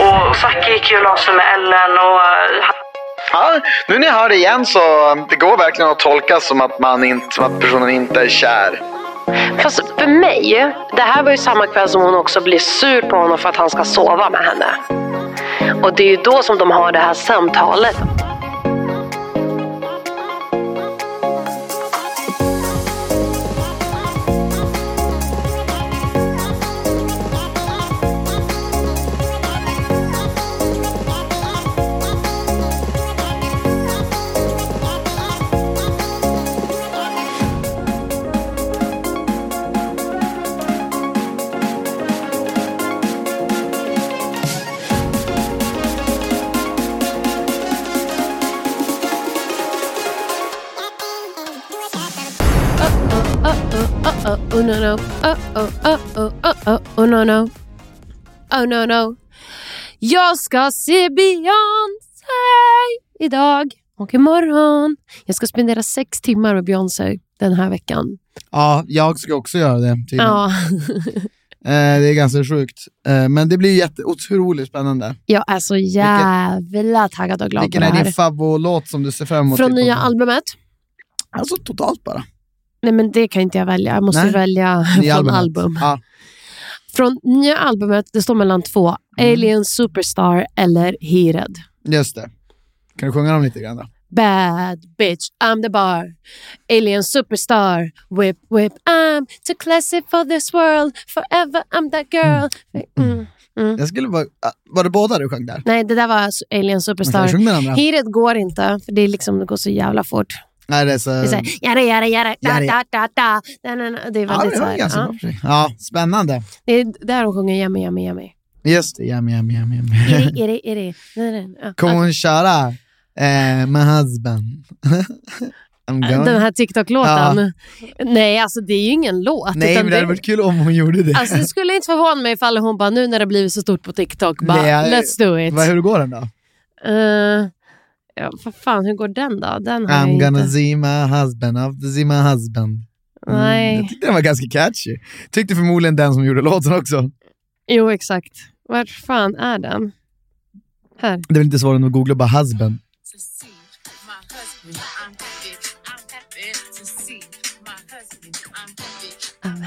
Och Zacke gick ju och la sig med Ellen och... eh, Ja, nu när jag hör det igen så det går verkligen att tolka som att, man inte, som att personen inte är kär. Fast för mig, det här var ju samma kväll som hon också blir sur på honom för att han ska sova med henne. Och det är ju då som de har det här samtalet. Oh, no no, oh oh oh oh oh oh oh no no, oh no no. Jag ska se Beyoncé idag och imorgon. Jag ska spendera sex timmar med Beyoncé den här veckan. Ja, jag ska också göra det. tydligen. Ja, Eh, det är ganska sjukt. Eh, men det blir jätte, otroligt spännande. jag är så jävla taggad och glad Vilken på det är här. din favoritlåt som du ser fram emot? Från nya albumet. Alltså totalt bara. Nej men det kan inte jag välja. Jag måste Nej. välja Nya från albumet. album. Ja. Från nya albumet, det står mellan två. Mm. Alien Superstar eller Heated. Just det. Kan du sjunga dem lite grann då? Bad bitch, I'm the bar. Alien superstar. Whip, whip, I'm too classy for this world. Forever I'm that girl. Mm. Jag skulle bara, ah, var det båda du sjöng där? Nej, det där var Alien superstar. Heated går inte, för det, är liksom, det går så jävla fort. Nej, det är så... Det är så här, jada, jada, jada, da, da, da, da. Det är ja, väldigt det så var här, ganska ja. bra för sig. Ja, spännande. Det är där de sjunger Yummy, yummy, yummy. Just det, yummy, yummy, yummy. Det, det, det? Da, da, ja. Kommer hon köra eh, My husband? Den här TikTok-låten. Nej, alltså det är ju ingen låt. Nej, men det hade varit kul om hon gjorde det. Alltså det skulle inte förvåna mig ifall hon bara, nu när det blivit så stort på TikTok, bara Nej, let's do it. Vad, hur går den då? Uh, ja, vad fan, hur går den då? Den har jag I'm inte. gonna see my husband, to see my husband. Mm, Nej. Jag tyckte den var ganska catchy. Tyckte förmodligen den som gjorde låten också. Jo, exakt. Vart fan är den? Här. Det är väl inte svårare än att googla bara husband.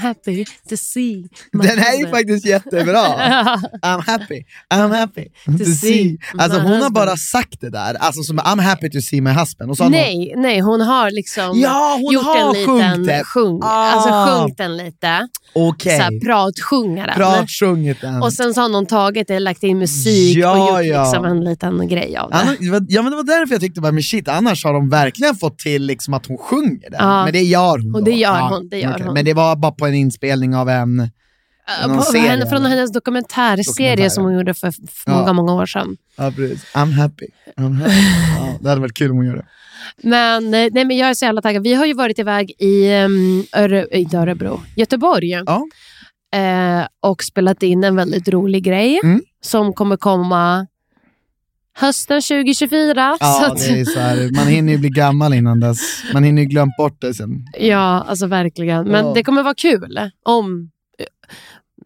Happy to see my Den är ju husband. faktiskt jättebra. I'm happy, I'm happy to, see. Alltså hon har bara sagt det där, alltså som I'm happy to see my husband. Och så har hon- Nej, nej, hon har liksom Ja, hon gjort har en liten det. sjung, Ah. alltså sjungit den lite. Okej, Såhär pratsjungit den. Och sen så har någon tagit det, lagt in musik Ja, och gjort ja. liksom en liten grej av det. Annars, ja men det var därför jag tyckte bara, men shit, annars har de verkligen fått till liksom att hon sjunger den. Ja. Men det gör hon Och det gör hon, det gör okej. hon. Men det var bara på en inspelning av en... Någon serie, henne, från hennes dokumentärserie Dokumentär, som hon gjorde för f- Ja. många, många år sedan. Ja, precis. I'm happy. I'm happy. ja, det hade varit kul om hon gjorde det. Men, nej, men jag är så jävla taggad. Vi har ju varit iväg i um, Öre, inte Örebro, Göteborg Ja. eh, och spelat in en väldigt rolig grej Mm. som kommer komma hösten 2024. så Ja, att, det är så här, man hinner ju bli gammal innan dess. Man hinner ju glömt bort det sen. ja, alltså verkligen. Men Ja. det kommer vara kul om,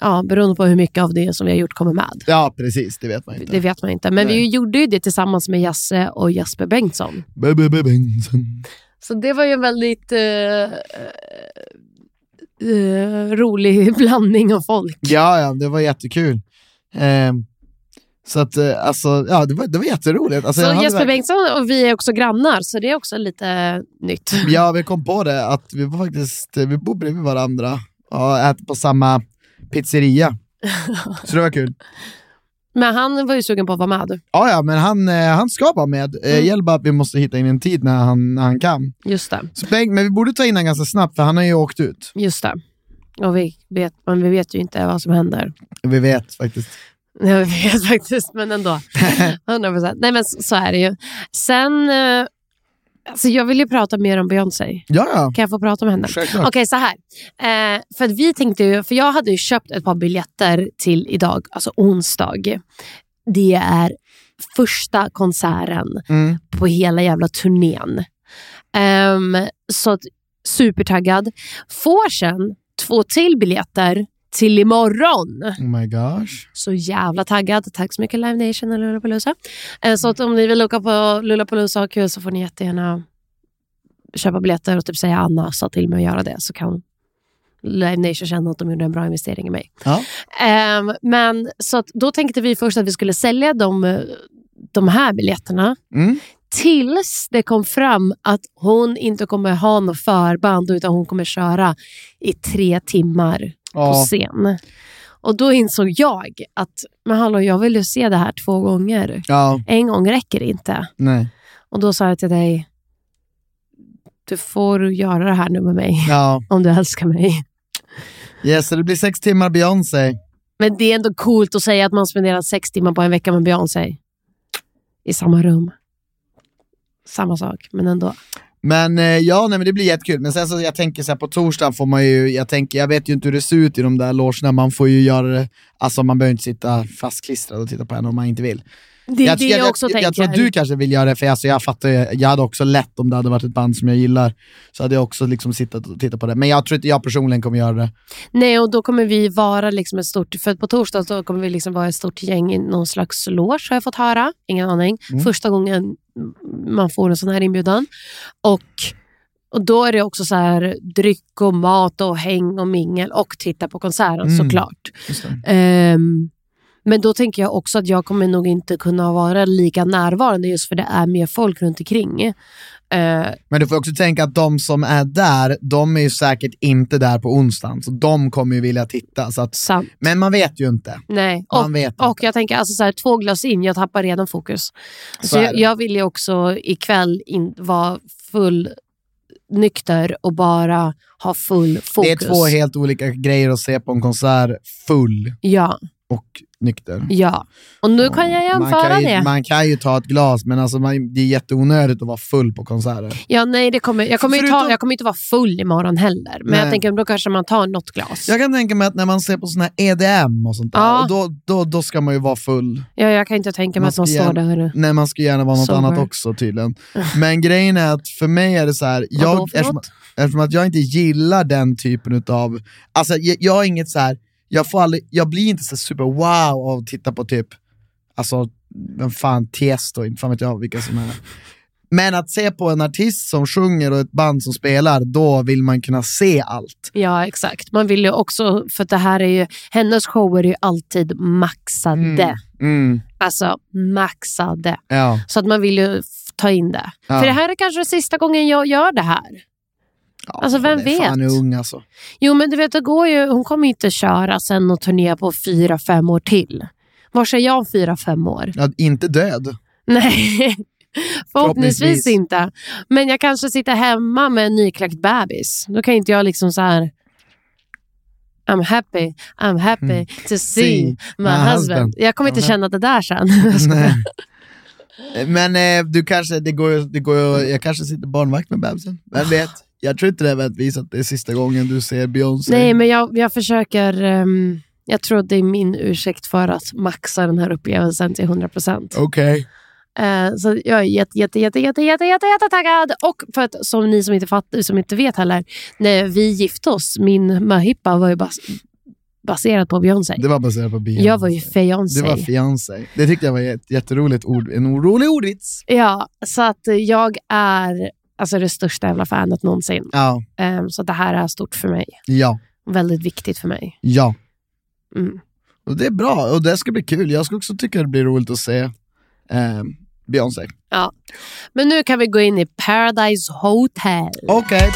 ja, beroende på hur mycket av det som vi har gjort kommer med. Ja, precis. Det vet man inte. Det vet man inte. Men Nej. vi gjorde ju det tillsammans med Jasse och Jesper Bengtsson. Baby Bengtsson. Så det var ju en väldigt eh, eh, rolig blandning av folk. Ja, ja, det var jättekul. Eh, så att, eh, alltså, ja, det var, det var jätteroligt. Alltså, så Jesper verk- Bengtsson och vi är också grannar, så det är också lite nytt. Ja, vi kom på det att vi var faktiskt, vi bor bredvid varandra och äter på samma pizzeria. Så det var kul. Men han var ju sugen på att vara med. Ja, ja, men han, eh, han ska vara med. Eh, Mm. gäller bara att vi måste hitta in en tid när han, när han kan. Just det. Så, men vi borde ta in honom ganska snabbt, för han har ju åkt ut. Just det. Och vi vet, men vi vet ju inte vad som händer. Vi vet faktiskt. Ja, vi vet faktiskt, men ändå. 100%. Nej, men så, så är det ju. Sen, eh, alltså jag vill ju prata mer om Beyoncé. Ja, ja. Kan jag få prata om henne? Självklart. Okej, så här. Eh, för att vi tänkte ju, för jag hade ju köpt ett par biljetter till idag, alltså onsdag. Det är första konserten Mm. på hela jävla turnén. Ehm, så att, supertaggad. Får sen två till biljetter till imorgon. Oh my gosh. Så jävla taggad. Tack så mycket Live Nation och Lollapalooza. Eh, Så att om ni vill åka på Lollapalooza och ha kul så får ni jättegärna köpa biljetter och typ säga Anna sa till mig att göra det så kan Live Nation känna att de gjorde en bra investering i mig. Ja. Ehm, men så att då tänkte vi först att vi skulle sälja de, de här biljetterna Mm. tills det kom fram att hon inte kommer ha något förband utan hon kommer köra i tre timmar på Ja. scen. Och då insåg jag att men hallå, jag vill ju se det här två gånger. ja, En gång räcker inte. nej. Och då sa jag till dig, du får göra det här nu med mig Ja, om du älskar mig. yes, så det blir sex timmar Beyoncé. Men det är ändå coolt att säga att man spenderat sex timmar på en vecka med Beyoncé. I samma rum. Samma sak, men ändå. Men eh, ja, nej, men det blir jättekul. Men sen så jag tänker så här, på torsdagen får man ju, jag tänker, jag vet ju inte hur det ser ut i de där logerna, man får ju göra det, alltså man behöver inte sitta fastklistrad och titta på en om man inte vill. Det är jag, det jag, jag också jag, tänker. jag tror att du kanske vill göra det, för alltså, jag fattar jag hade också lätt om det hade varit ett band som jag gillar, så hade jag också liksom sittat och tittat på det. Men jag tror inte jag personligen kommer göra det. Nej, och då kommer vi vara liksom ett stort... För på torsdag så kommer vi liksom vara ett stort gäng i någon slags loge, har jag fått höra. Ingen aning. Mm. Första gången man får en sån här inbjudan. Och, och då är det också så här dryck och mat och häng och mingel och titta på konserten Mm. såklart. Ehm, men då tänker jag också att jag kommer nog inte kunna vara lika närvarande just för det är mer folk runt omkring. Eh, Men du får också tänka att de som är där, de är ju säkert inte där på onsdagen, så de kommer ju vilja titta. Så att, sant. men man vet ju inte. Nej. Man Och, vet och inte. jag tänker, alltså så här, två glas in, jag tappar redan fokus. Så Så jag, jag vill ju också ikväll in, vara full nykter och bara ha full fokus. Det är två helt olika grejer att se på en konsert full Ja, och nykter. ja. Och nu kan jag man jämföra kan, ju, det. man kan ju ta ett glas, men alltså man, det är jätteonödigt att vara full på konserter. Ja, nej, det kommer, jag, kommer ju ta, Förutom- jag kommer inte vara full imorgon heller. Men jag Nej. tänker då kanske man tar något glas. Jag kan tänka mig att när man ser på såna här EDM och sånt där, Ja. och då, då, då ska man ju vara full. Ja, jag kan inte tänka mig Man att man står där. Nej, man ska gärna vara något Sober. annat också tydligen. Men grejen är att för mig är det så här, jag, eftersom, eftersom att jag inte gillar den typen av, alltså jag, jag har inget så här, jag, får aldrig, jag blir inte så super wow av att titta på typ, alltså vem fan, Tiesto, inte fan vet jag vilka som är. Men att se på en artist som sjunger och ett band som spelar, då vill man kunna se allt. Ja, exakt. Man vill ju också, för det här är ju, hennes shower är ju alltid maxade. Mm, Alltså maxade. ja. Så att man vill ju ta in det. Ja. För det här är kanske sista gången jag gör det här. Ja Alltså, vem är Fan vet? är ung alltså. Jo, men du vet, det går ju, hon kommer inte köra sen och turnera på fyra, fem år till. Var är jag om fyra, fem år? Ja, inte död. Nej, förhoppningsvis inte. Men jag kanske sitter hemma med en nykläckt bebis. Då kan inte jag liksom så här... I'm happy, I'm happy to see Mm. See my husband. husband. Jag kommer inte känna det där sen. Men eh, du kanske, det går, det går, jag kanske sitter barnvakt med bebisen. Vem vet? Jag tror inte det är nödvändigtvis att det är sista gången du ser Beyoncé. Nej, men jag, jag försöker... ehm, jag tror att det är min ursäkt för att maxa den här upplevelsen till 100%. Okej. Eh, så jag är jätte, jätte, jätte, jätte, jätte, jätte, jätte taggad. Och för att, som ni som inte, fatt, som inte vet heller, när vi gifte oss, min möhippa var ju bas, baserad på Beyoncé. Det var baserat på Beyoncé. Jag var ju fiancé. Det var fiancé. Det tyckte jag var ett jätteroligt ord, en orolig ordvits. Ja, så att jag är alltså det största jävla fanet någonsin. Ja, Eh, så det här är stort för mig. ja. väldigt viktigt för mig. Ja. Mm. Och det är bra, och det ska bli kul. Jag ska också tycka det blir roligt att se eh, Beyoncé. Ja. Men nu kan vi gå in i Paradise Hotel. Okej.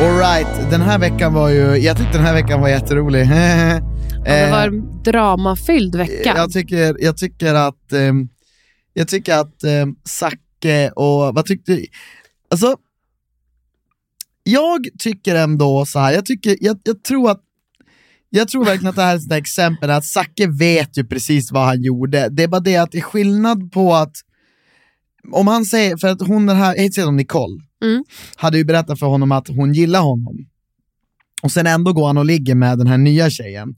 Alright, den här veckan var ju, jag tyckte den här veckan var jätterolig. Ja, det var en dramafylld vecka. Jag tycker, jag tycker att, ehm, jag tycker att um, Zacke och, vad tyckte Alltså, jag tycker ändå så här, jag, tycker, jag, jag tror att jag tror verkligen att det här är ett exempel, att Zacke vet ju precis vad han gjorde. Det är bara det att det är skillnad på att, om han säger, för att hon den här, jag heter Nicole, Mm. hade ju berättat för honom att hon gillar honom. Och sen ändå går han och ligger med den här nya tjejen.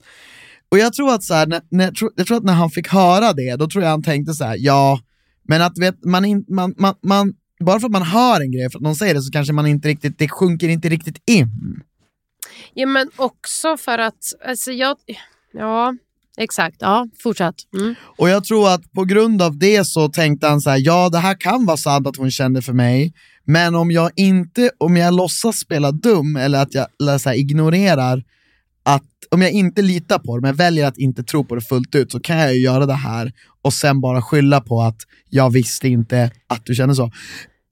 Och jag tror att så här, när, när, jag tror- att när han fick höra det, då tror jag han tänkte så här: ja, men att vet, man, in, man, man, man, bara för att man hör en grej, för att någon säger det, så kanske man inte riktigt, det sjunker inte riktigt in. Ja, men också för att, alltså jag, ja, exakt, ja, fortsätt. Mm. Och jag tror att på grund av det så tänkte han så här: ja det här kan vara sant att hon kände för mig, men om jag inte, om jag låtsas spela dum eller att jag eller så här, ignorerar om jag inte litar på det, men väljer att inte tro på det fullt ut, så kan jag ju göra det här och sen bara skylla på att jag visste inte att du känner så.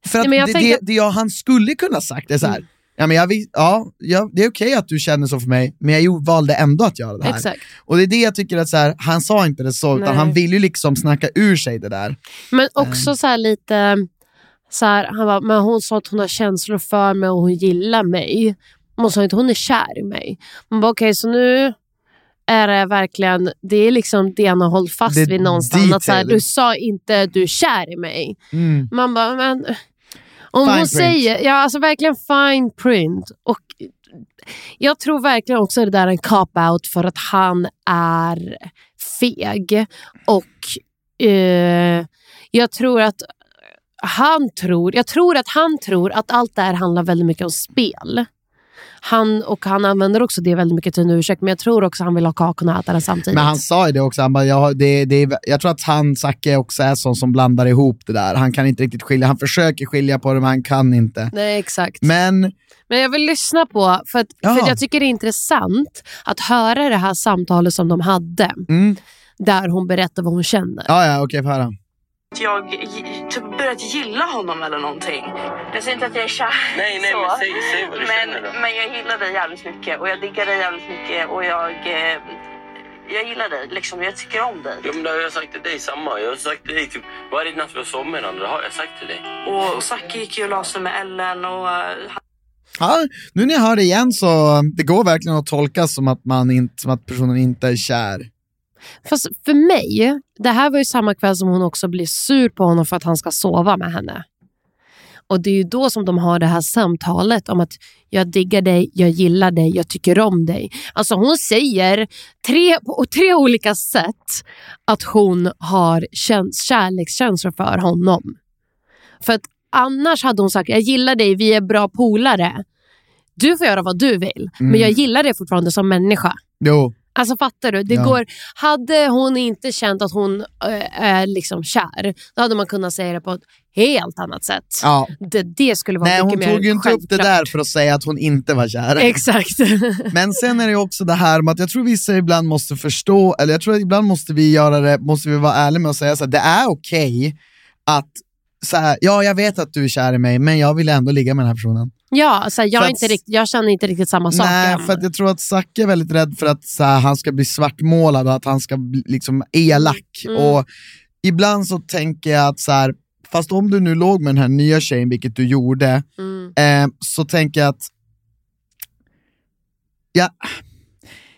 För att Nej, det, tänker- det, det jag, han skulle kunna sagt är så här, ja, men jag, vis- ja, det är okej att du känner så för mig, men jag valde ändå att göra det här. Exakt. Och det är det jag tycker att så här, han sa inte det så, utan Nej. han ville ju liksom snacka ur sig det där. Men också så här lite, så här, han bara, men hon sa att hon har känslor för mig och hon gillar mig. Hon sa inte hon är kär i mig. Man bara okej, så nu är det verkligen, det är liksom det han har hållit fast Det vid någonstans. Att så här, du sa inte du är kär i mig. Mm. Man bara, men... Om Fine hon print. säger, ja alltså verkligen fine print. Och jag tror verkligen också det där är en cop-out för att han är feg. Och eh, jag tror att han tror, jag tror att han tror att allt det här handlar väldigt mycket om spel. Han, och han använder också det väldigt mycket till en ursäkt, men jag tror också han vill ha kakan och äta den samtidigt. Men han sa ju det också, han bara, jag, det, det, jag tror att han, Zacke, också är sån som blandar ihop det där. Han kan inte riktigt skilja, han försöker skilja på det men han kan inte. Nej, exakt. Men, Men jag vill lyssna på, för, att, Ja. för att jag tycker det är intressant att höra det här samtalet som de hade. mm, Där hon berättar vad hon känner. ja ja okej, får höra. Jag typ börjat gilla honom eller någonting. Jag säger inte att jag är kär. Nej, nej, så. men säg, säg vad du men, känner då. men jag gillar dig jävligt mycket och jag diggar dig jävligt mycket och jag, eh, jag gillar dig. Liksom, jag tycker om dig. Ja, men det har jag sagt till dig samma. Jag har sagt till dig typ varje natt vi har sovit med varandra. Det har jag sagt till dig. Och Zacke gick ju och la sig med Ellen och eh, Ja, nu när jag hör det igen så det går verkligen att tolka som att, man inte, som att personen inte är kär. Fast för mig, det här var ju samma kväll som hon också blir sur på honom för att han ska sova med henne. Och det är ju då som de har det här samtalet om att jag diggar dig, jag gillar dig, jag tycker om dig. Alltså hon säger tre, på tre olika sätt att hon har käns- kärlekskänslor för honom. För att annars hade hon sagt, jag gillar dig, vi är bra polare. Du får göra vad du vill, men jag gillar dig fortfarande som människa. Jo, Alltså fattar du? Det Ja. går, hade hon inte känt att hon äh, är liksom kär, då hade man kunnat säga det på ett helt annat sätt. ja. Det, det skulle vara Nej mycket hon mer tog ju inte upp det självklart. där för att säga att hon inte var kär. Exakt. Men sen är det också det här med att jag tror vissa ibland måste förstå, eller jag tror att ibland måste vi göra det, måste vi vara ärliga med att säga så här, det är okej att så här, ja jag vet att du är kär i mig men jag vill ändå ligga med den här personen. Ja, alltså, jag, att- inte rikt, jag känner inte riktigt samma sak Nej, än. för jag tror att Zacke är väldigt rädd för att så här, han ska bli svartmålad och att han ska bli liksom elak. Mm. Och ibland så tänker jag att så här, fast om du nu låg med den här nya tjejen, vilket du gjorde, Mm. eh, så tänker jag att ja,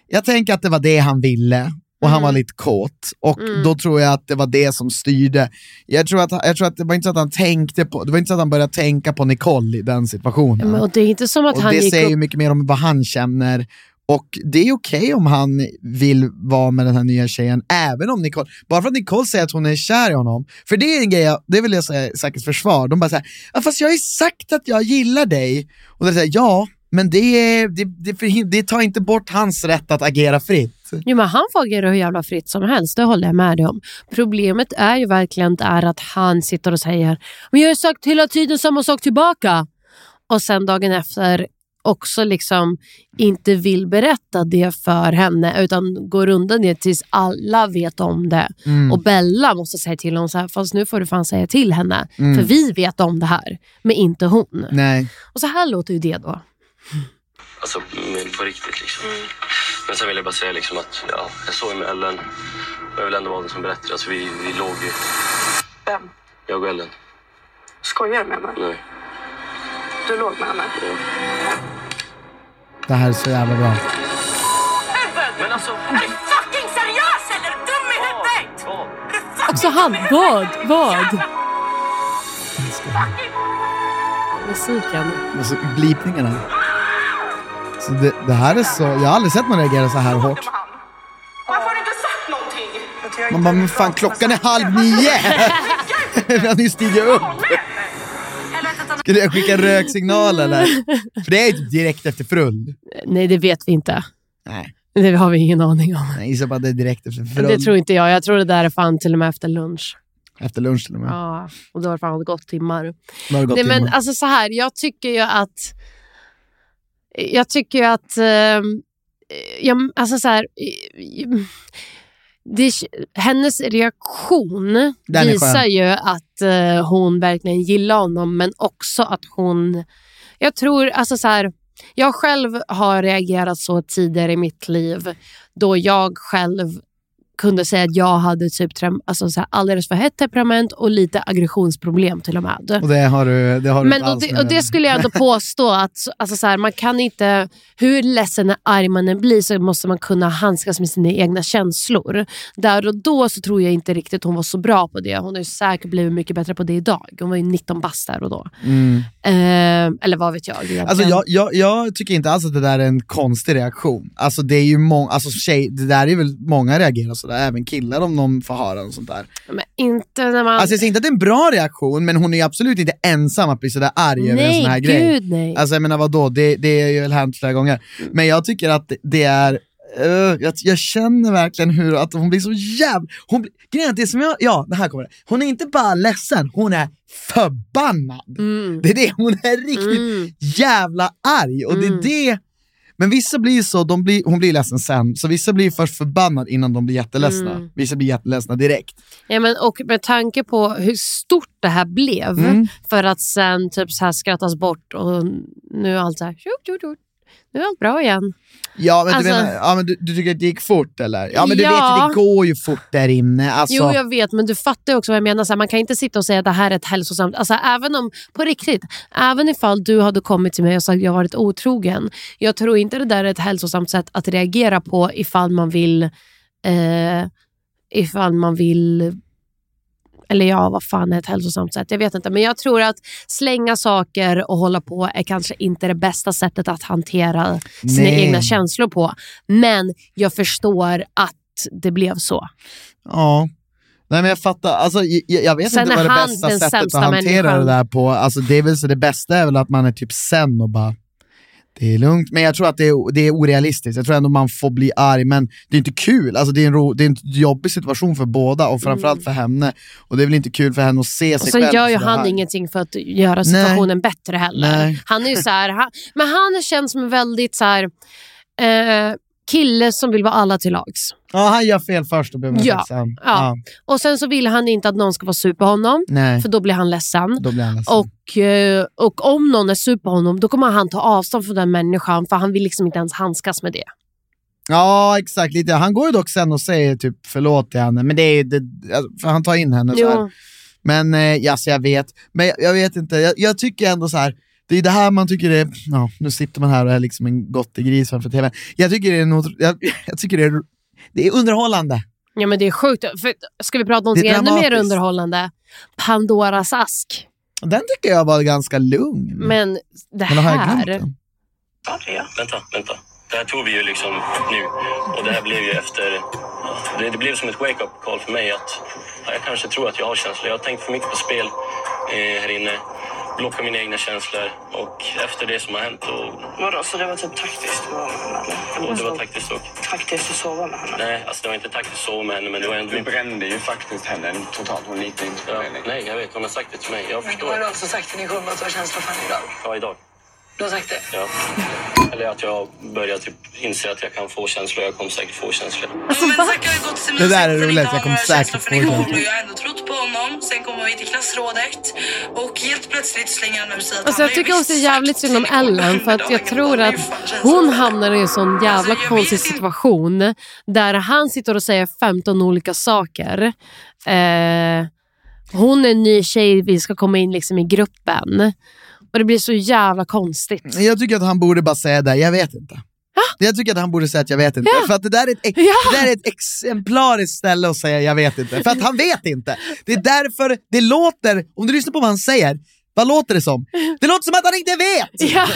jag tänker att det var det han ville och han Mm. var lite kåt och Mm. då tror jag att det var det som styrde. Jag tror, att, jag tror att det var inte så att han tänkte på, det var inte så att han började tänka på Nicole i den situationen. Men, och det är inte som att Och han det gick säger upp... ju mycket mer om vad han känner. Och det är okej om han vill vara med den här nya tjejen, även om Nicole, bara för att Nicole säger att hon är kär i honom, för det är en grej, jag- det vill jag säga säkert försvar, de bara säger ja, fast jag har ju sagt att jag gillar dig. Och det säger ja, men det, är- det, det, det tar inte bort hans rätt att agera fritt. Jo, men han får agera hur jävla fritt som helst, det håller jag med dig om. Problemet är ju verkligen där att han sitter och säger men jag har sagt hela tiden samma sak tillbaka. Och sen dagen efter också liksom inte vill berätta det för henne utan går undan det tills alla vet om det. Mm. Och Bella måste säga till honom så här, fast nu får du fan säga till henne. Mm. För vi vet om det här, men inte hon. Nej. Och så här låter ju det då. Alltså, men på riktigt liksom. Men sen vill jag bara säga liksom att ja, jag såg med Ellen. Och jag vill ändå vara den som berättar. Alltså, vi, vi låg ju, Vem? jag och Ellen. Skojar du med mig? Nej. Du låg med henne? Det här är så jävla bra. Men alltså... Är du fucking seriös eller? Dum i huvudet? Vad? Också han, vad? Vad? Musiken. Alltså, blipningarna. Så det, det här är så... Jag har aldrig sett någon reagera så här hårt. Varför har du inte sagt någonting? Man bara, men fan klockan är halv nio! Vi har nyss stigit upp. Skulle jag skicka röksignal eller? För det är ju direkt efter frull. Nej, det vet vi inte. Nej, Det har vi ingen aning om. jag gissar på att det är direkt efter frull. Det tror inte jag. Jag tror det där är fan till och med efter lunch. Efter lunch till och med. Ja, och då har det fan gått timmar. Det gått Nej, men timmar. alltså så här, jag tycker ju att... Jag tycker att... Eh, jag, alltså så här, det, hennes reaktion Den visar ju att eh, hon verkligen gillar honom, men också att hon... Jag tror, alltså så här, jag själv har reagerat så tidigare i mitt liv då jag själv kunde säga att jag hade typ alltså så här, alldeles för hett temperament och lite aggressionsproblem till och med. Och det har du, det har du Men, och, det, och det skulle jag ändå påstå att alltså så här, man kan inte, hur ledsen och arg man än blir så måste man kunna handskas med sina egna känslor. Där och då så tror jag inte riktigt hon var så bra på det. Hon har säkert blivit mycket bättre på det idag. Hon var ju 19 bast där och då. Mm. Eh, eller vad vet jag egentligen. Alltså jag, jag, jag tycker inte alls att det där är en konstig reaktion. Alltså det är ju många, alltså tjej, det där är väl många reagerar sådär, även killar om de får höra och sånt där. Men inte när man... Alltså jag säger inte att det är en bra reaktion, men hon är absolut inte ensam att bli sådär arg över en sån här nej, grej. gud nej. Alltså jag menar vadå, det, det är ju väl hänt flera gånger. Men jag tycker att det- är, eh, jag, jag känner verkligen hur att hon blir så jävla... Hon, blir- grejen det som jag, ja det här kommer det. Hon är inte bara ledsen, hon är förbannad. Mm. Det är det, hon är riktigt Mm. jävla arg. Och det är Mm. det, men vissa blir så, de blir, hon blir ledsen sen, så vissa blir först förbannad innan de blir jätteledsna. Mm. Vissa blir jätteledsna direkt. Ja, men, och med tanke på hur stort det här blev Mm. för att sen typ så här skrattas bort och nu är allt så här, tjut, tjut, tjut. Nu är allt bra igen. Ja men, Alltså- du, menar, ja, men du, du tycker att det gick fort eller? Ja men du Ja. vet det går ju fort där inne. Alltså, Jo, jag vet, men du fattar också vad jag menar. Så här, man kan inte sitta och säga att det här är ett hälsosamt... Alltså, även om, på riktigt, även ifall du hade kommit till mig och sagt att jag varit otrogen. Jag tror inte det där är ett hälsosamt sätt att reagera på ifall man vill... Eh, ifall man vill... Eller ja, vad fan är ett hälsosamt sätt? Jag vet inte. Men jag tror att slänga saker och hålla på är kanske inte det bästa sättet att hantera sina Nej. egna känslor på. Men jag förstår att det blev så. Ja. Nej men jag fattar, alltså, jag, jag vet Sen inte vad det bästa sättet att hantera människan. det där på. Alltså, det, är väl så det bästa är väl att man är typ sen och bara det är lugnt, men jag tror att det är, det är orealistiskt. Jag tror ändå man får bli arg, men det är inte kul. Alltså, det, är en ro, det är en jobbig situation för båda och framförallt för henne. Och det är väl inte kul för henne att se. Och sig så själv gör ju han ingenting för att göra situationen bättre heller. Nej. Han är ju så här, han, men han känns som väldigt så här, eh, kille som vill vara alla till lags. Ja, han gör fel först och om ursäkt Ja. sen. Ja. Och sen så vill han inte att någon ska vara sur på honom, Nej, för då blir han ledsen. då blir han ledsen. Och, eh, och om någon är sur på honom, då kommer han ta avstånd från den människan, för han vill liksom inte ens handskas med det. Ja, exakt. Lite. Han går ju dock sen och säger typ förlåt till henne, men det är det, för han tar in henne så. Men eh, ja, så jag vet, men jag, jag vet inte, jag, jag tycker ändå så här. Det är det här man tycker är, ja, nu sitter man här och är liksom en gottegris framför tvn. Jag tycker det är, något, jag, jag tycker det är, det är underhållande. Ja men det är sjukt. För, ska vi prata om är ännu mer underhållande? Pandoras ask. Den tycker jag var ganska lugn. Men det Men har jag glömt här... den? Ja. Vänta, vänta. Det här tog vi ju liksom nu. Och det här blev ju efter... Det, det blev som ett wake-up call för mig att ja, jag kanske tror att jag har känslor. Jag har tänkt för mycket på spel eh, här inne. Blocka mina egna känslor. Och efter det som har hänt och, Vadå, så det var typ taktiskt att vara med henne? det var taktiskt och... Taktiskt att sova med henne? Nej, alltså det var inte taktiskt att sova med henne men det var ändå... Vi brände ju faktiskt henne totalt. Hon litade inte på Ja, längre. nej, jag vet. Hon har sagt det till mig. Jag Du förstår. har också sagt till din kund att du har känslor för henne idag. Ja, idag. Du har sagt det? Ja. Eller att jag börjar typ inse att jag kan få känslor. Jag kommer säkert få känslor. Alltså, men va? Zack har ju gått till Det där är roligt, jag kommer säkert få känslor. jag har ändå trott på honom. Sen kommer vi till klassrådet och helt plötsligt slänger han ur sig att Alltså jag tycker också det är visst jävligt synd om Ellen för att jag tror att hon hamnar i en sån jävla Alltså, konstig situation där han sitter och säger 15 olika saker. Eh, hon är en ny tjej, vi ska komma in liksom i gruppen. Och det blir så jävla konstigt. Jag tycker att han borde bara säga det, jag vet inte. Jag tycker att han borde säga att jag vet inte. Ja. För att det där, är ett, ex- Ja. det där är ett exemplariskt ställe att säga jag vet inte. För att han vet inte. Det är därför det låter, om du lyssnar på vad han säger, vad låter det som? Det låter som att han inte vet! Ja.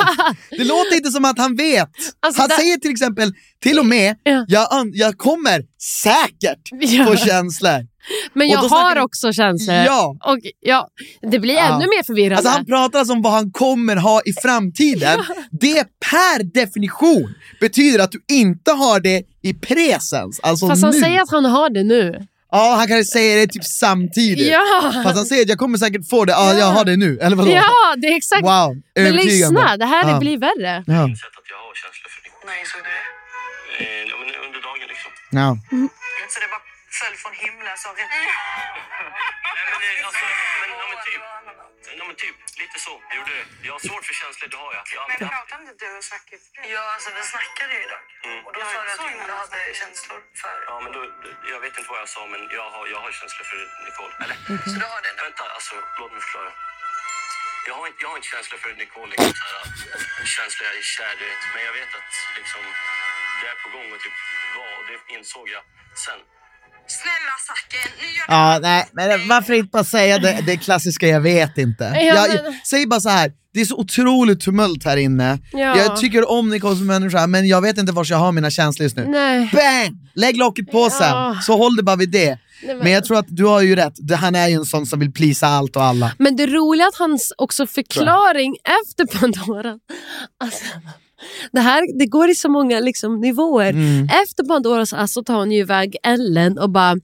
Det låter inte som att han vet. Alltså, han där- säger till exempel, till och med, Ja. jag, jag kommer säkert Ja. få känslor. Men jag har också känslor. Ja. Och ja, det blir Ja. ännu mer förvirrande. Alltså han pratar alltså om vad han kommer ha i framtiden. Det per definition betyder att du inte har det i presens, alltså Fast nu. han säger att han har det nu. Ja, han kan säga det typ samtidigt. Ja. Fast han säger att jag kommer säkert få det, ja, jag har det nu. Eller vadå? Ja, det är exakt. Wow, Men lyssna, det här Ja. blir värre. Ja. Sett att jag har känslor för Nicole. Nej, så är det. Eh, ja, men under dagen liksom. Ja. Så det bara föll från himlen så Nej, men, alltså, men, ja, men typ. Ja, men typ, lite så. Det gjorde det. Jag har svårt för känslor, det har jag. jag haft. pratade inte du och Zack Ja, alltså vi snackade ju idag. Och då sa du att du inte hade känslor för... Ja, men då, jag vet inte vad jag sa, men jag har, jag har känslor för Nicole. Eller, Så du har det nu? vänta, alltså, låt mig förklara. Jag har inte, jag har inte känslor för Nicole, liksom, så här, känslor jag är kär, du vet. Men jag vet att liksom, det är på gång och typ var, och det insåg jag sen. Snälla Zacke, nu gör Ja, nej, men varför inte bara säga det, det klassiska jag vet inte. Ja, jag, men- Säg bara så här. det är så otroligt tumult här inne. Ja. Jag tycker om Nicole som människa, men jag vet inte var jag har mina känslor just nu. Nej. Bang! Lägg locket på sen, Ja. så håll det bara vid det. Nej, men- Men jag tror att du har ju rätt, han är ju en sån som vill plisa allt och alla. Men det roliga är att hans också förklaring efter Pandora, alltså, det här det går i så många liksom, nivåer. Mm. Efter Pandoras ass så tar han ju iväg Ellen och bara,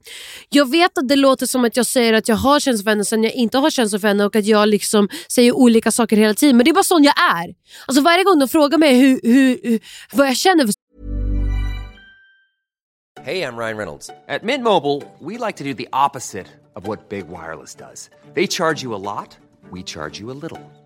jag vet att det låter som att jag säger att jag har känslor för henne sen jag inte har känslor för henne och att jag liksom säger olika saker hela tiden. Men det är bara sån jag är. Alltså varje gång de frågar mig hur, hur, hur, vad jag känner för Hey, I'm Ryan Reynolds. At Mint Mobile, we like to do the opposite of what Big Wireless does. They charge you a lot, we charge you a little.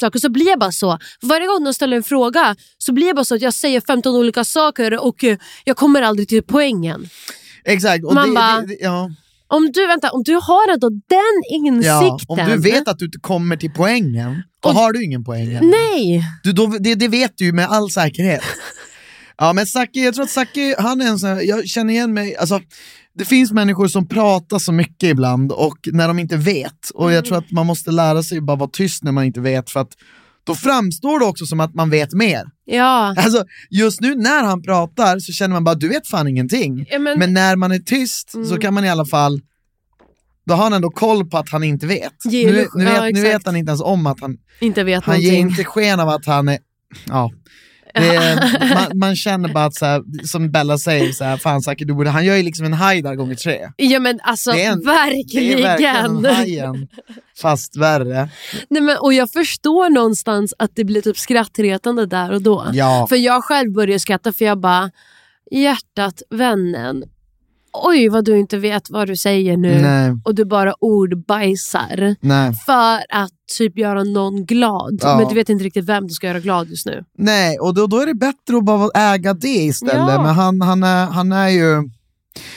Saker så blir jag bara så. Varje gång de ställer en fråga så blir jag bara så att jag säger 15 olika saker och eh, jag kommer aldrig till poängen. Exakt, och Man det, bara- det, det, ja. Om du, vänta, om du har ändå den insikten. Ja, om du vet att du inte kommer till poängen, då Och- har du ingen poäng. Nej! Du, då, det, vet du ju med all säkerhet. Ja men Zacke, jag tror att Zacke, han är en sån här, jag känner igen mig, alltså det finns människor som pratar så mycket ibland och när de inte vet. Och jag tror att man måste lära sig bara vara tyst när man inte vet för att då framstår det också som att man vet mer. Ja. Alltså just nu när han pratar så känner man bara du vet fan ingenting. Ja, men- men... när man är tyst så kan man i alla fall då har han ändå koll på att han inte vet. Ge Nu, nu, vet ja, nu vet han inte ens om att han, Inte vet han ger någonting. inte sken av att han är, ja. Är, man, man känner bara att, så här, som Bella säger, så här, fan Zacke, du borde, han gör ju liksom en haj där gånger tre. Ja men alltså Det är en- verkligen. Det är verkligen en hajen, fast värre. Nej, men, och jag förstår någonstans att det blir typ skrattretande där och då. Ja. För jag själv började skratta för jag bara, hjärtat, vännen. Oj vad du inte vet vad du säger nu. Nej. Och du bara ordbajsar. Nej. För att typ göra någon glad. Ja. Men du vet inte riktigt vem du ska göra glad just nu. Nej, och då, då är det bättre att bara äga det istället. Ja. Men han, han, är, han är ju...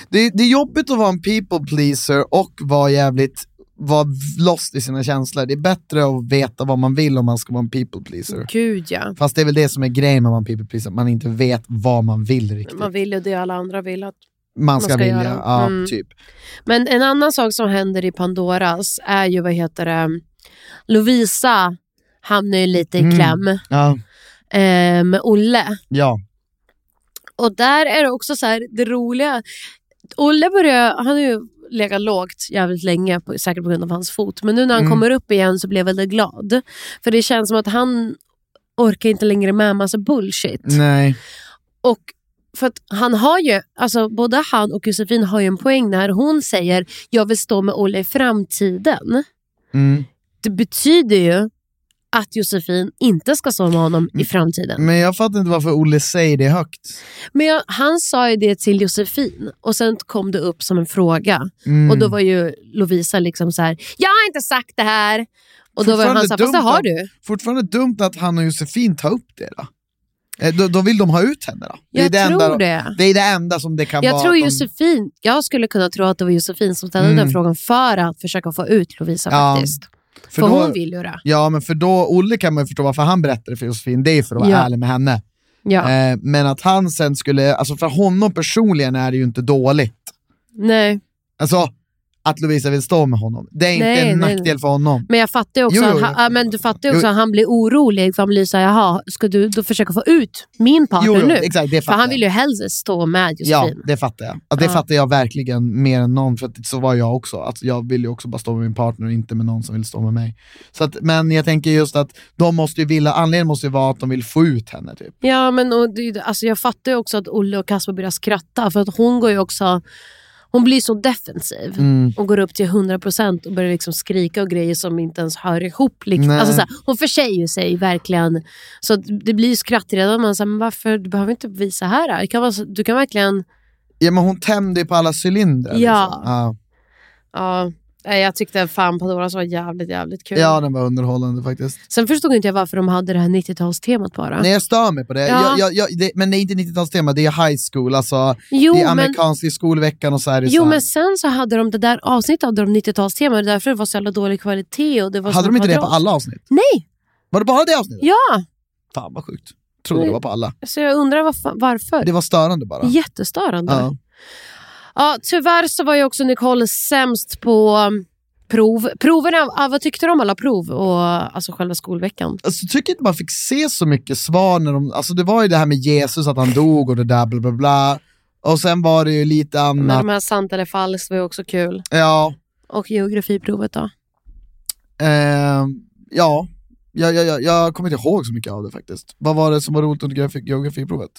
Det, det är jobbigt att vara en people pleaser och vara jävligt vara lost i sina känslor. Det är bättre att veta vad man vill om man ska vara en people pleaser. Gud ja. Fast det är väl det som är grejen med att vara en people pleaser, man inte vet vad man vill riktigt. Man vill ju det alla andra vill att Man ska, vilja, göra. ja Mm. typ. Men en annan sak som händer i Pandoras är ju, vad heter det, Lovisa hamnar ju lite i Mm. kläm Ja, eh, med Olle. ja. Och där är det också så här, det roliga. Olle börjar, han har ju legat lågt jävligt länge, på, säkert på grund av hans fot. Men nu när han Mm. kommer upp igen så blir jag väldigt glad. För det känns som att han orkar inte längre med massa bullshit. Nej. Och för han har ju, alltså både han och Josefin har ju en poäng när hon säger jag vill stå med Olle i framtiden. Mm. Det betyder ju att Josefin inte ska stå med honom Mm. i framtiden. Men jag fattar inte varför Olle säger det högt. Men jag, han sa ju det till Josefin och sen kom det upp som en fråga. Mm. Och då var ju Lovisa liksom så här: jag har inte sagt det här. Och då var han så här, fast det har du. Fortfarande dumt att han och Josefin tar upp det då. Eh, Då, då vill de ha ut henne då. Jag det tror enda, det. Det är det enda som det kan Jag vara. tror att de- Josefin, jag skulle kunna tro att det var Josefin som ställde Mm. den frågan för att försöka få ut Lovisa Ja, faktiskt. För, då- hon vill ju det. Ja, men för då, Olle kan man ju förstå varför han berättade för Josefin, det är för att vara Ja. ärlig med henne. Ja. Eh, men att han sen skulle, alltså för honom personligen är det ju inte dåligt. Nej. Alltså, att Lovisa vill stå med honom. Det är inte Nej, en nej. nackdel för honom. Men jag fattar också, Jo, jo, att jo. han, ja, men du fattar också att han blir orolig. För han blir såhär, jaha, ska du då försöka få ut min partner nu? exakt, det för han vill ju helst stå med Ja, Josefin. det fattar jag. Ja, det Ja. fattar jag verkligen mer än någon, för att så var jag också. Att jag vill ju också bara stå med min partner och inte med någon som vill stå med mig. Så att, men jag tänker just att de måste ju vilja, anledningen måste ju vara att de vill få ut henne. Typ. Ja, men och, alltså, jag fattar ju också att Olle och Kasper börjar skratta. För att hon går ju också... Hon blir så defensiv Mm. och går upp till 100% och börjar liksom skrika och grejer som inte ens hör ihop. Liksom. Alltså, så här, hon försäger sig verkligen. Så det blir ju skrattredan. Man säger, men varför? Du behöver inte visa här. Det kan vara du kan verkligen... Ja, men hon tände ju på alla cylindrar. Ja. Liksom. Ja. Ja, jag tyckte fan Pandoras var jävligt, jävligt kul. ja, den var underhållande faktiskt. Sen förstod inte jag varför de hade det här 90-talstemat bara. Nej, jag stör mig på det. Ja. Jag, jag, jag, det men det är inte 90-talstema, det är high school. Alltså, Jo, det är men- amerikansk i skolveckan och så är det så Jo här. men sen så hade de det där avsnittet hade de 90-talstema, det är därför det var så jävla dålig kvalitet. Och det var Hade de inte det på alla avsnitt? Nej! Var det bara det avsnittet? Ja! Fan vad sjukt. Trodde det var på alla. Så jag undrar varför. varför. Det var störande bara. Jättestörande. Ja. Ja, tyvärr så var ju också Nicole sämst på um, prov. Proverna, vad tyckte du om alla prov och alltså själva skolveckan? Alltså, tycker inte man fick se så mycket svar när de, alltså det var ju det här med Jesus, att han dog och det där bla bla bla. Och sen var det ju lite Men annat. de här sant eller falskt var ju också kul. Ja, Och geografiprovet då? eh, ja. Jag, jag, jag, jag kommer inte ihåg så mycket av det faktiskt. Vad var det som var roligt under geografi, geografiprovet?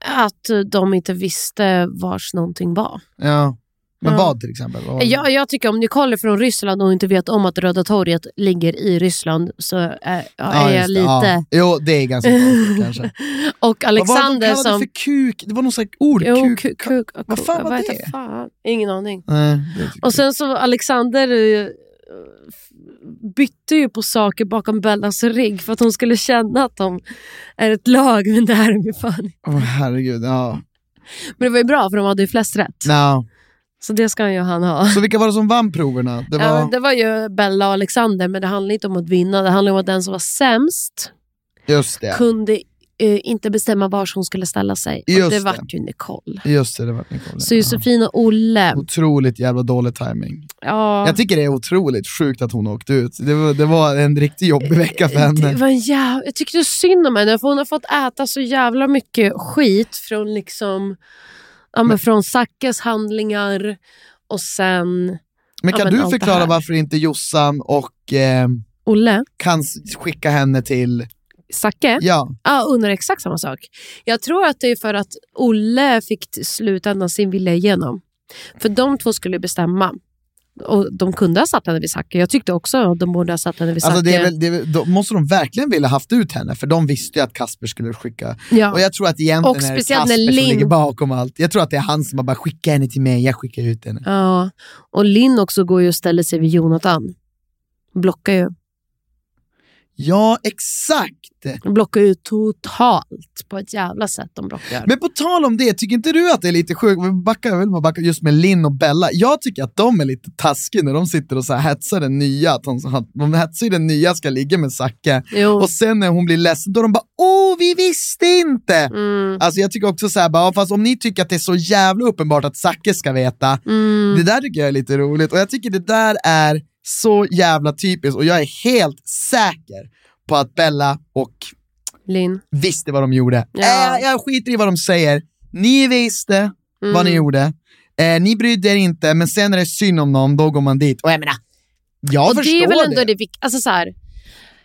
Att eh, de inte visste vars någonting var. Ja. Men Ja. vad till exempel? Vad det? Jag, tycker om Nicole är från Ryssland och inte vet om att Röda torget ligger i Ryssland så är, ja, Ja, är jag lite... Ja. Jo, det är ganska konstigt kanske. Och Alexander vad var det som... för kuk? Det var slags ord. Jo, kuk. kuk, kuk, Vad fan var vet det? Fan. Ingen aning. Nej, Och sen så Alexander eh, bytte ju på saker bakom Bellas rygg för att hon skulle känna att de är ett lag, men det är de ju fan inte. Åh herregud, ja. Men det var ju bra för de hade ju flest rätt. No. Så det ska ju han ha. Så vilka var det som vann proverna? Det var... Ja, det var ju Bella och Alexander, men det handlar inte om att vinna. Det handlar om att den som var sämst kunde eh, inte bestämma var hon skulle ställa sig. och Just det det. vart ju Nicole. Just det, det var Nicole. Så Josefin och Olle. Otroligt jävla dålig timing. Ja, Jag tycker det är otroligt sjukt att hon åkte ut. Det var, det var en riktigt jobbig vecka för det henne. var en jäv... Jag tyckte synd om henne, för hon har fått äta så jävla mycket skit från liksom ja, men från Sackes handlingar och sen Men ja, kan men du det förklara varför inte Jossan och eh, Olle. kan skicka henne till Zacke? Ja. Ja, undrar exakt samma sak. Jag tror att det är för att Olle fick slutändan sin vilja igenom. För de två skulle bestämma. Och de kunde ha satt henne vid Zacke. Jag tyckte också att de borde ha satt henne vid Zacke. Alltså det väl, det väl- då måste de verkligen vilja haft ut henne, för de visste ju att Kasper skulle skicka. Ja. Och jag tror att egentligen Och är det Kasper som Linn- ligger bakom allt. Jag tror att det är han som har bara skicka henne till mig, jag skickar ut henne. Ja, och Linn också går ju och ställer sig vid Jonathan. Blockar ju. Ja, exakt! De blockar ju totalt på ett jävla sätt. De blockar. Men på tal om det, tycker inte du att det är lite sjukt, jag vill bara backa just med Linn och Bella, jag tycker att de är lite taskiga när de sitter och så här hetsar den nya, att att de hetsar ju den nya ska ligga med Zacke, och sen när hon blir ledsen, då de bara åh vi visste inte! Mm. Alltså jag tycker också så här, bara, fast om ni tycker att det är så jävla uppenbart att Zacke ska veta, Mm. det där tycker jag är lite roligt, och jag tycker det där är så jävla typiskt, och jag är helt säker på att Bella och Linn. visste vad de gjorde. Ja. Äh, jag skiter i vad de säger. Ni visste vad Mm. ni gjorde. Eh, ni brydde er inte, men sen när det är synd om någon, då går man dit. Och jag menar, jag och förstår det är väl ändå det. det, alltså så här,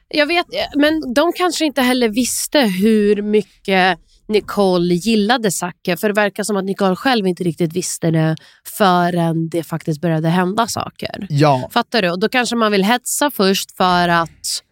Jag vet, men de kanske inte heller visste hur mycket Nicole gillade Zacke. För det verkar som att Nicole själv inte riktigt visste det förrän det faktiskt började hända saker. Ja. Fattar du? Och då kanske man vill hetsa först för att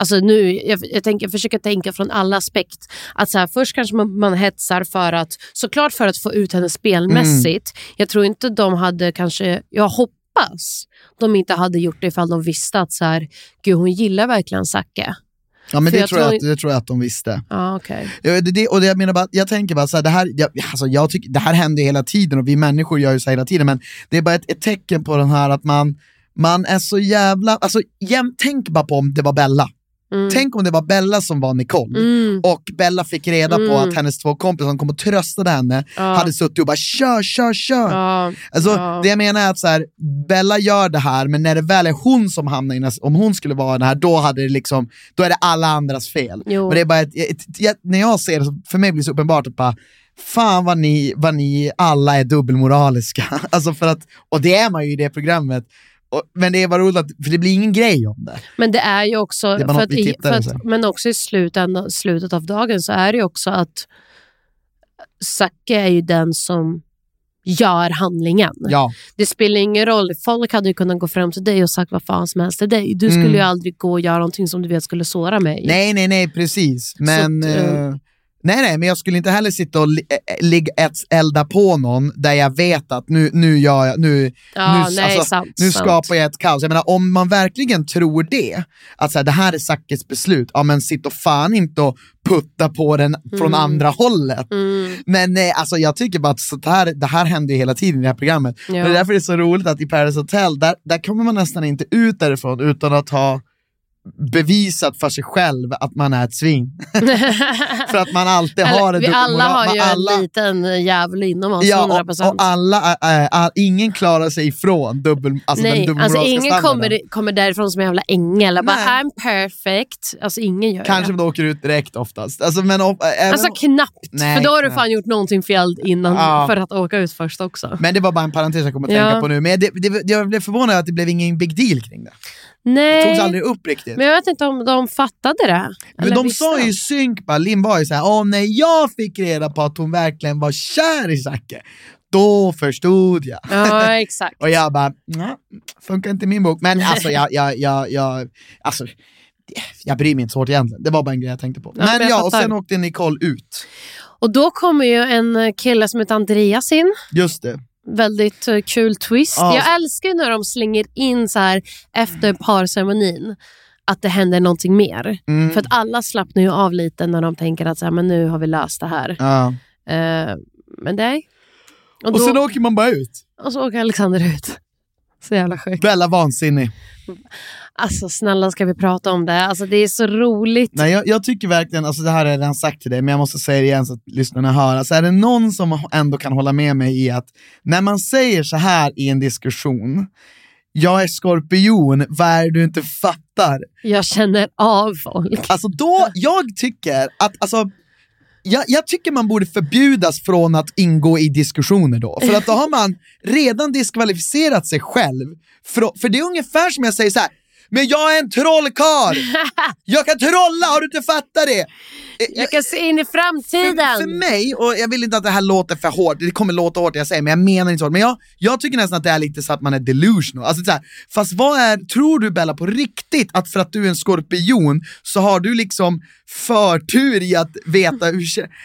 Alltså nu, jag, jag, tänker, jag försöker tänka från alla aspekt. Att så här, först kanske man, man hetsar för att, såklart för att få ut henne spelmässigt. Jag tror inte de hade kanske, jag hoppas de inte hade gjort det ifall de visste att så här, gud hon gillar verkligen Zacke. Ja, men det jag tror, jag att, det tror jag att de visste. Okej. Ja, det, det, och det, jag, menar bara, jag tänker bara så här, det här, jag, alltså jag tycker, det här händer hela tiden och vi människor gör ju så hela tiden, men det är bara ett, ett tecken på den här att man, man är så jävla, alltså jäm, tänk bara på om det var Bella. Mm. Tänk om det var Bella som var Nicole Mm. och Bella fick reda på Mm. att hennes två kompisar som kom och tröstade henne Ja. hade suttit och bara kör, kör, kör. Ja, Alltså, ja. Det jag menar är att så här, Bella gör det här, men när det väl är hon som hamnar i om hon skulle vara det här, då, hade det liksom, då är det alla andras fel. Jo. Men det är bara ett, ett, ett, när jag ser det, för mig blir det så uppenbart att bara, fan vad ni, vad ni alla är dubbelmoraliska. alltså för att, och det är man ju i det programmet. Och, men det är bara roligt, att, för det blir ingen grej om det. Men det är ju också, för att, i, för så. att, men också i slutändan, slutet av dagen så är det ju också att Zacke är ju den som gör handlingen. Ja. Det spelar ingen roll, folk hade ju kunnat gå fram till dig och sagt vad fan som helst till dig. Du skulle Mm. ju aldrig gå och göra någonting som du vet skulle såra mig. Nej, nej, nej, precis. Men, att, eh, eh, nej, nej, men jag skulle inte heller sitta och li- eh, ligga elda på någon där jag vet att nu, nu gör jag, nu, Ja, nu, nej, alltså, sant, nu sant. skapar jag ett kaos. Jag menar, om man verkligen tror det, att så här, det här är Zackes beslut, ja men sitt och fan inte och putta på den från Mm. andra hållet. Mm. Men nej, alltså jag tycker bara att sånt här, det här händer ju hela tiden i det här programmet. Ja. Och det är därför det är så roligt att i Paradise Hotel, där, där kommer man nästan inte ut därifrån utan att ha bevisat för sig själv att man är ett svin. för att man alltid har en vi alla har ju alla, en liten jävel inom oss, Ja, 100%. och, och alla, äh, äh, ingen klarar sig ifrån dubbel, alltså den Nej, dubbelmoraliska alltså ingen standarden. kommer, kommer därifrån som en jävla ängel och bara Nej. I'm perfect. Alltså ingen gör Kanske det. de åker ut direkt oftast. Alltså, men, äh, Alltså knappt, Nej, för då har du fan gjort någonting fel innan Ja. för att åka ut först också. men det var bara en parentes jag kom att Ja. tänka på nu. Men det, det, jag blev förvånad att det blev ingen big deal kring det. Det Nej, togs aldrig upp riktigt. men jag vet inte om de fattade det. Men de visste sa ju synk, bara, Linn var ju såhär, åh när jag fick reda på att hon verkligen var kär i Zacke, då förstod jag. Ja, exakt. Och jag bara, "Nja, funkar inte i min bok. Men alltså jag, jag, jag, jag, alltså, jag bryr mig inte så hårt egentligen. Det var bara en grej jag tänkte på. Ja, men men ja, och sen åkte Nicole ut. Och då kommer ju en kille som heter Andreas in. Just det. Väldigt eh, kul twist. Ja. Jag älskar när de slänger in så här efter parceremonin att det händer någonting mer. Mm. För att alla slappnar ju av lite när de tänker att så här, men nu har vi löst det här. Ja. Eh, men nej. Och, Och då, sen åker man bara ut. och så åker Alexander ut. Så jävla sjukt. Bella vansinnig. Alltså snälla ska vi prata om det? Alltså det är så roligt. Nej, jag, jag tycker verkligen, alltså det här har jag redan sagt till dig, men jag måste säga det igen så att lyssnarna hör. Alltså är det någon som ändå kan hålla med mig i att när man säger så här i en diskussion, jag är skorpion, vad är det du inte fattar? Jag känner av folk. Alltså då, jag tycker att, alltså, jag, jag tycker man borde förbjudas från att ingå i diskussioner då. För att då har man redan diskvalificerat sig själv. För, för det är ungefär som jag säger så här. Men jag är en trollkarl! Jag kan trolla, har du inte fattat det? Jag kan se in i framtiden. För, för mig, och jag vill inte att det här låter för hårt, det kommer låta hårt jag säger, men jag menar inte så. Men jag, jag tycker nästan att det är lite så att man är delusional. Alltså, så här, fast vad är, tror du Bella på riktigt att för att du är en skorpion så har du liksom förtur i att veta hur...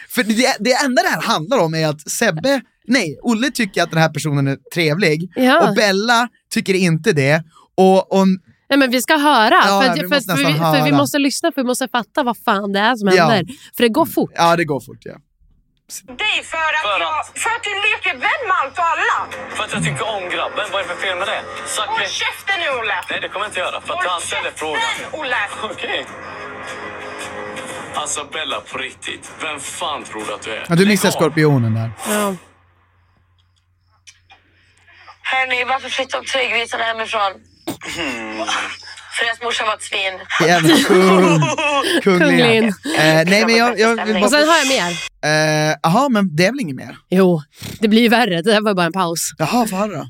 För det, det enda det här handlar om är att Sebbe, nej, Olle tycker att den här personen är trevlig Ja. och Bella tycker inte det. Och, och Nej, men vi ska höra. Ja, för, vi för, måste för, vi, nästan för vi höra. måste lyssna, för vi måste fatta vad fan det är som Ja. händer. För det går fort. Ja, det går fort ja. dig för att, jag, för att du leker vän med allt och alla. För att jag tycker om grabben. Vad är det för fel med det? Zacke. Håll käften nu Olle! Nej, det kommer jag inte göra. För att Håll han ställer frågan. käften Olle! Okej. Alltså Bella, på riktigt. Vem fan tror du att du är? ja du missar skorpionen där. Ja. Hörni, varför flyttar tygrisarna hemifrån? För deras morsa var ett svin. Jävla kung. Kunglin. Eh, nej men jag, jag vill bara... Och sen har jag mer. Eh, Jaha, men det är väl inget mer? Jo, det blir ju värre. Det där var bara en paus. Jaha, vad då?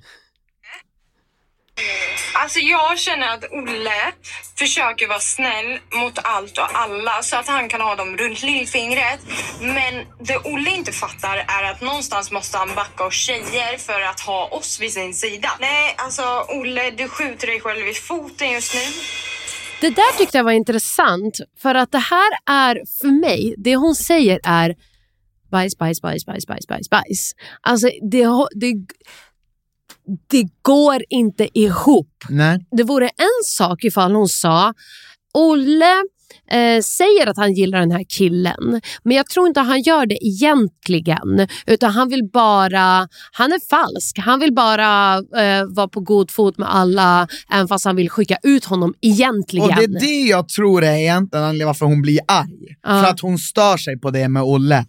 Alltså jag känner att Olle försöker vara snäll mot allt och alla så att han kan ha dem runt lillfingret. Men det Olle inte fattar är att någonstans måste han backa oss tjejer för att ha oss vid sin sida. Nej, alltså Olle, du skjuter dig själv i foten just nu. Det där tyckte jag var intressant. För att det här är, för mig, det hon säger är bajs, bajs, bajs, bajs, bajs, bajs, bajs. Alltså det, det, det går inte ihop. Nej. Det vore en sak ifall hon sa Olle eh, säger att han gillar den här killen men jag tror inte han gör det egentligen utan han vill bara, han är falsk. Han vill bara eh, vara på god fot med alla även fast han vill skicka ut honom egentligen. Och det är det jag tror är egentligen anledningen varför hon blir arg. Ja. För att hon stör sig på det med Olle.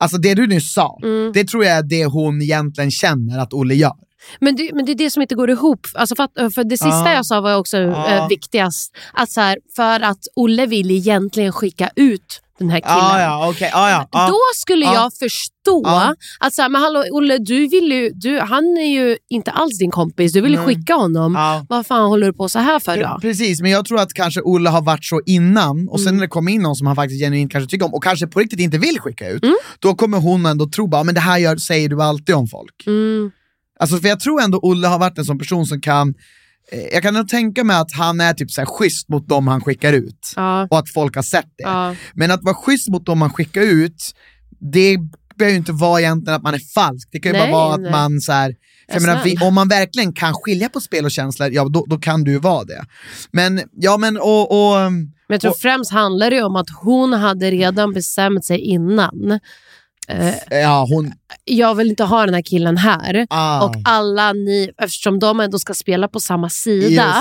Alltså det du nyss sa, Mm. det tror jag är det hon egentligen känner att Olle gör. Men det, men det är det som inte går ihop. Alltså för, att, för det sista Ja. jag sa var också Ja. eh, viktigast. Att så här, för att Olle vill egentligen skicka ut den här killen. Ja, ja, okej. Ja. Då skulle Ja. jag förstå att så här, men hallå Olle, du vill ju, du, han är ju inte alls din kompis. Du vill Nej. skicka honom. Vad fan håller du på så här för då? Precis, men jag tror att kanske Olle har varit så innan och sen Mm. när det kommer in någon som han faktiskt genuint kanske tycker om och kanske på riktigt inte vill skicka ut, Mm. då kommer hon ändå tro bara, men det här gör, säger du alltid om folk. Mm. Alltså för jag tror ändå Olle har varit en sån person som kan, eh, jag kan nog tänka mig att han är typ så här schysst mot dem han skickar ut. Ja. Och att folk har sett det. Ja. Men att vara schysst mot dem man skickar ut, det behöver ju inte vara egentligen att man är falsk. Det kan ju Nej, bara vara att nej. man så här, menar, vi, om man verkligen kan skilja på spel och känslor, ja då, då kan du vara det. Men, ja men och... och Men jag tror och- främst handlar det om att hon hade redan bestämt sig innan. Eh, ja, hon... jag vill inte ha den här killen här. Ah. Och alla ni, eftersom de ändå ska spela på samma sida.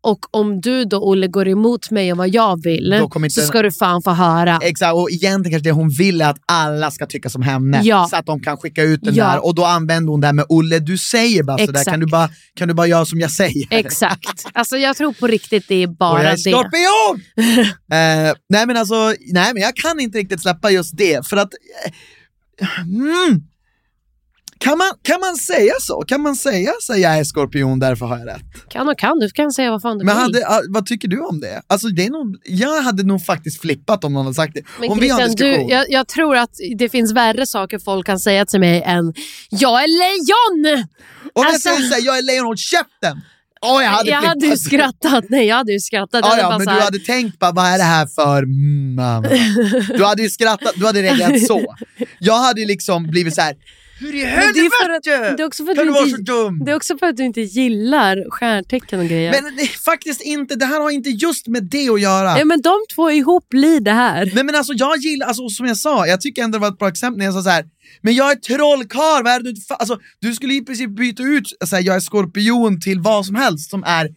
Och om du då Olle går emot mig och vad jag vill inte- så ska du fan få höra. Exakt, och egentligen kanske det hon vill är att alla ska tycka som henne, Ja. så att de kan skicka ut den Ja. där. Och då använder hon det här med Olle, du säger bara sådär, Exakt. kan du bara, kan du bara göra som jag säger? Exakt. Alltså jag tror på riktigt det är och bara jag är skorpion! eh, nej men alltså, nej men jag kan inte riktigt släppa just det, för att... eh, mm, kan, man, kan man säga så? Kan man säga så jag är skorpion, därför har jag rätt? Kan och kan, du kan säga vad fan du Men vill. hade, vad tycker du om det? Alltså, det är nog, jag hade nog faktiskt flippat om någon hade sagt det. Men om vi har Christian, du, jag, jag tror att det finns värre saker folk kan säga till mig än “Jag är lejon!” Om jag Alltså- säger såhär, jag är lejon, håll käften! Åh, jag hade jag hade ju skrattat. Nej, jag hade ju skrattat. Jag Ja, men du här- hade tänkt bara, vad är det här för... Mm, mamma. du hade ju skrattat, du hade reagerat så. Jag hade liksom blivit så här. Hur i Men det är för att- helvete det är också för att kan du vara inte- så dum? Det är också för att du inte gillar stjärntecken och grejer. Men det, faktiskt inte, det här har inte just med det att göra. ja, men de två ihop blir det här. Nej men alltså jag gillar, alltså, som jag sa, jag tycker ändå det var ett bra exempel när jag sa så här. men jag är trollkarl, vad är det du inte fa-" alltså, Du skulle i princip byta ut, så här, jag är skorpion till vad som helst som är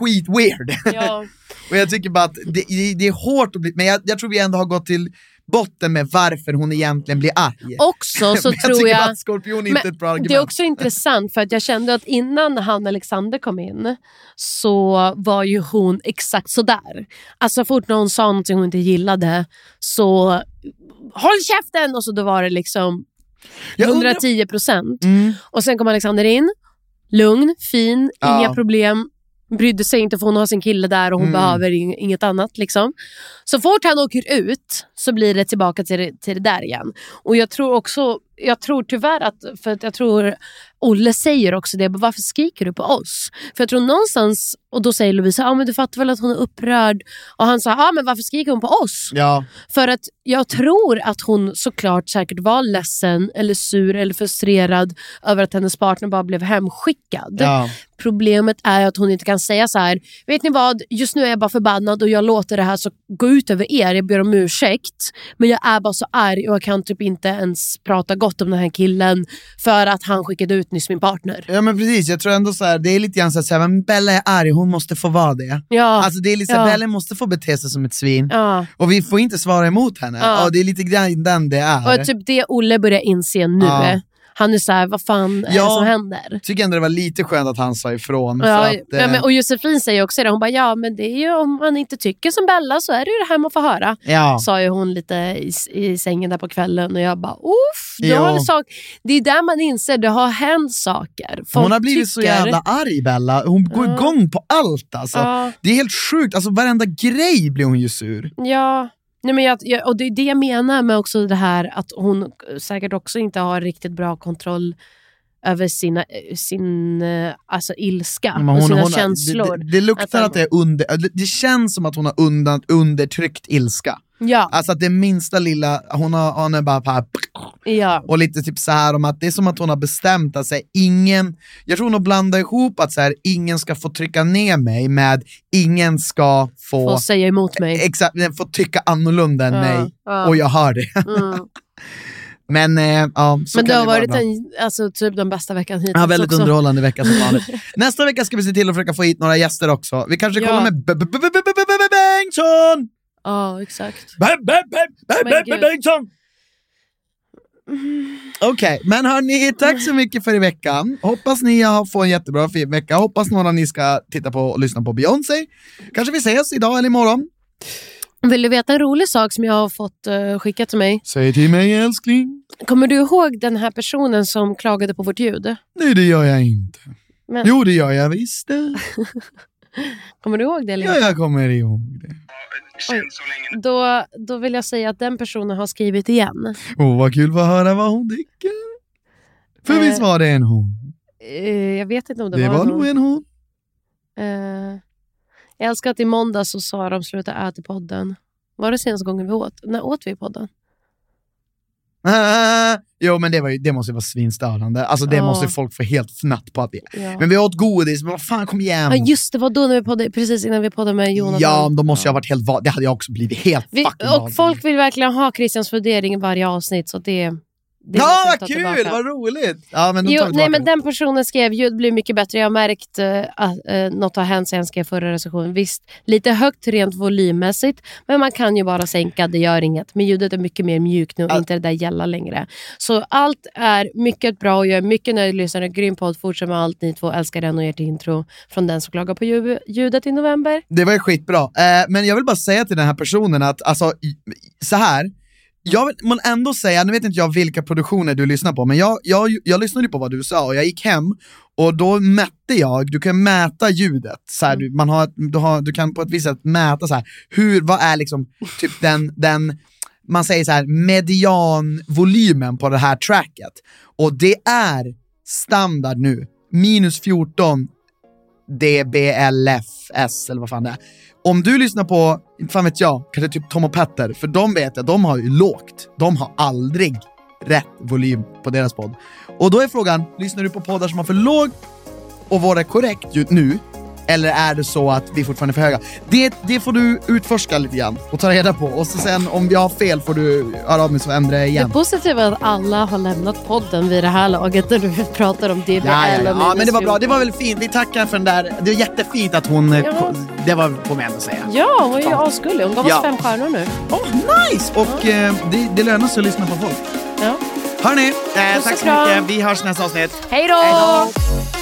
skit weird. Ja. Och jag tycker bara att det, det, det är hårt att bli, men jag, jag tror vi ändå har gått till botten med varför hon egentligen blir arg. Också så jag tror jag... skorpion inte är ett bra argument. Det är också intressant för att jag kände att innan han Alexander kom in så var ju hon exakt sådär. Alltså fort när hon sa någonting hon inte gillade så håll käften och så då var det liksom Jag undrar- 110 procent. Mm. Och sen kom Alexander in, lugn, fin, Ja. inga problem. Brydde sig inte för hon har sin kille där och hon Mm. behöver ing- inget annat. Liksom. Så fort han åker ut så blir det tillbaka till det, till det där igen. Och jag tror också, jag tror tyvärr att, för att jag tror Olle säger också det, varför skriker du på oss? För jag tror någonstans, och då säger Lovisa, ah, men du fattar väl att hon är upprörd? Och han sa, ah, men varför skriker hon på oss? Ja. För att jag tror att hon såklart säkert var ledsen eller sur eller frustrerad över att hennes partner bara blev hemskickad. Ja. Problemet är att hon inte kan säga så här. vet ni vad, just nu är jag bara förbannad och jag låter det här så gå ut över er, jag ber om ursäkt. Men jag är bara så arg och jag kan typ inte ens prata gott om den här killen för att han skickade ut nyss min partner. Ja men precis, jag tror ändå så här, det är lite grann så att säga, men Bella är arg, hon måste få vara det. Ja. Alltså det är lite så här, Ja. Bella måste få bete sig som ett svin. Ja. Och vi får inte svara emot henne. Ja. Och det är lite grann den det är. Och typ det Olle börjar inse nu. Han är så här, vad fan är det som händer? tycker ändå det var lite skönt att han sa ifrån. Ja, att, ja, eh, men, och Josefin säger också det, hon bara ja men det är ju om man inte tycker som Bella så är det ju det här man får höra. Ja. Sa ju hon lite i, i sängen där på kvällen och jag bara uff, det, Ja. sak, det är där man inser det har hänt saker. Folk hon har blivit så tycker- jävla arg Bella, hon går Ja. igång på allt alltså. Ja. Det är helt sjukt, alltså varenda grej blir hon ju sur. Ja, Nej, men jag, jag, och det är det jag menar med också det här att hon säkert också inte har riktigt bra kontroll över sina, eh, sin eh, alltså ilska Men och hon- sina hon- känslor. Det, det, det luktar Att att det är under, det, det känns som att hon har undan, undertryckt ilska. Ja, Alltså att det minsta lilla, hon, har, hon är bara här, ja. och lite typ så här om att det är som att hon har bestämt att här, ingen, jag tror hon har blandat ihop att så här, ingen ska få trycka ner mig med ingen ska få, Får säga emot mig. exakt, få tycka annorlunda än Ja, mig. Och jag hör det. Mm. Men eh, ja, Men det har varit en, alltså, typ den bästa veckan hittills Ja, väldigt också. underhållande vecka som vanligt. Nästa vecka ska vi se till att försöka få hit några gäster också. Vi kanske kommer med Bengtsson! Ja, exakt. B- B- B- B- Men B- gud. Bengtsson! Okej, men hörni, tack så mycket för i veckan. Hoppas ni har fått en jättebra fin vecka. Hoppas några av ni ska titta på och lyssna på Beyoncé. Kanske vi ses idag eller imorgon. Vill du veta en rolig sak som jag har fått uh, skickat till mig? Säg till mig älskling. Kommer du ihåg den här personen som klagade på vårt ljud? Nej, det gör jag inte. Men, Jo, det gör jag visst det. Kommer du ihåg det? Lena? Ja, jag kommer ihåg det. Oj. Då, då vill jag säga att den personen har skrivit igen. Åh, vad kul att höra vad hon tycker. För Eh, visst var det en hon? Eh, jag vet inte om det, Det var nog en hon. Eh, jag älskar att i måndag så sa de sluta äta i podden. Var det senaste gången vi åt? När åt vi i podden? Jo, men det, var ju, det måste ju vara svinstörande. Alltså det Ja. måste folk få helt fnatt på att vi... Ja. Men vi åt godis, men vad fan kom igen. Ja, just det, var då när vi poddade, precis innan vi poddade med Jonathan. Ja, de måste ju ha varit helt Det hade jag också blivit helt vi, och vansinnig. folk vill verkligen ha Christians fundering i varje avsnitt. Så det, det Ja, vad kul! tillbaka. Vad roligt! Ja, men Jo, nej, men den personen skrev ljud blir mycket bättre. Jag har märkt uh, att uh, något har hänt sen jag skrev förra recensionen. Visst, lite högt rent volymmässigt, men man kan ju bara sänka, det gör inget. Men ljudet är mycket mer mjukt nu och inte det där gälla längre. Så allt är mycket bra och jag är mycket nöjd lyssnare. Grym podd, fortsätt med allt ni två. Älskar den och ert intro från den som klagar på lju- ljudet i november. Det var ju skitbra. Eh, men jag vill bara säga till den här personen att, alltså, så här. Jag vill man ändå säga, nu vet inte jag vilka produktioner du lyssnar på, men jag, jag, jag lyssnade på vad du sa och jag gick hem och då mätte jag, du kan mäta ljudet, så här, du, man har, du, har, du kan på ett visst sätt mäta så här, hur, vad är liksom typ den, den man säger så här medianvolymen på det här tracket. Och det är standard nu, minus 14 DBLFS eller vad fan det är. Om du lyssnar på, inte fan vet jag, kanske typ Tom och Petter, för de vet jag, de har ju lågt. De har aldrig rätt volym på deras podd. Och då är frågan, lyssnar du på poddar som har för låg och vara korrekt nu? Eller är det så att vi fortfarande är för höga? Det, det får du utforska lite grann och ta reda på. Och så sen om jag har fel får du höra av mig så ändrar jag Det igen. positiva är att alla har lämnat podden vid det här laget när du pratar om DBL Ja, ja, ja. ja, men det var bra. 14. Det var väl fint. Vi tackar för den där. Det var jättefint att hon... Ja. Det var, får man ändå säga. Ja, hon var ju asgullig. Hon gav oss fem stjärnor nu. Oh, nice! Och eh, det, det lönar sig att lyssna på folk. Ja. Hörni, eh, tack så mycket. Vi hörs nästa avsnitt. Hej då!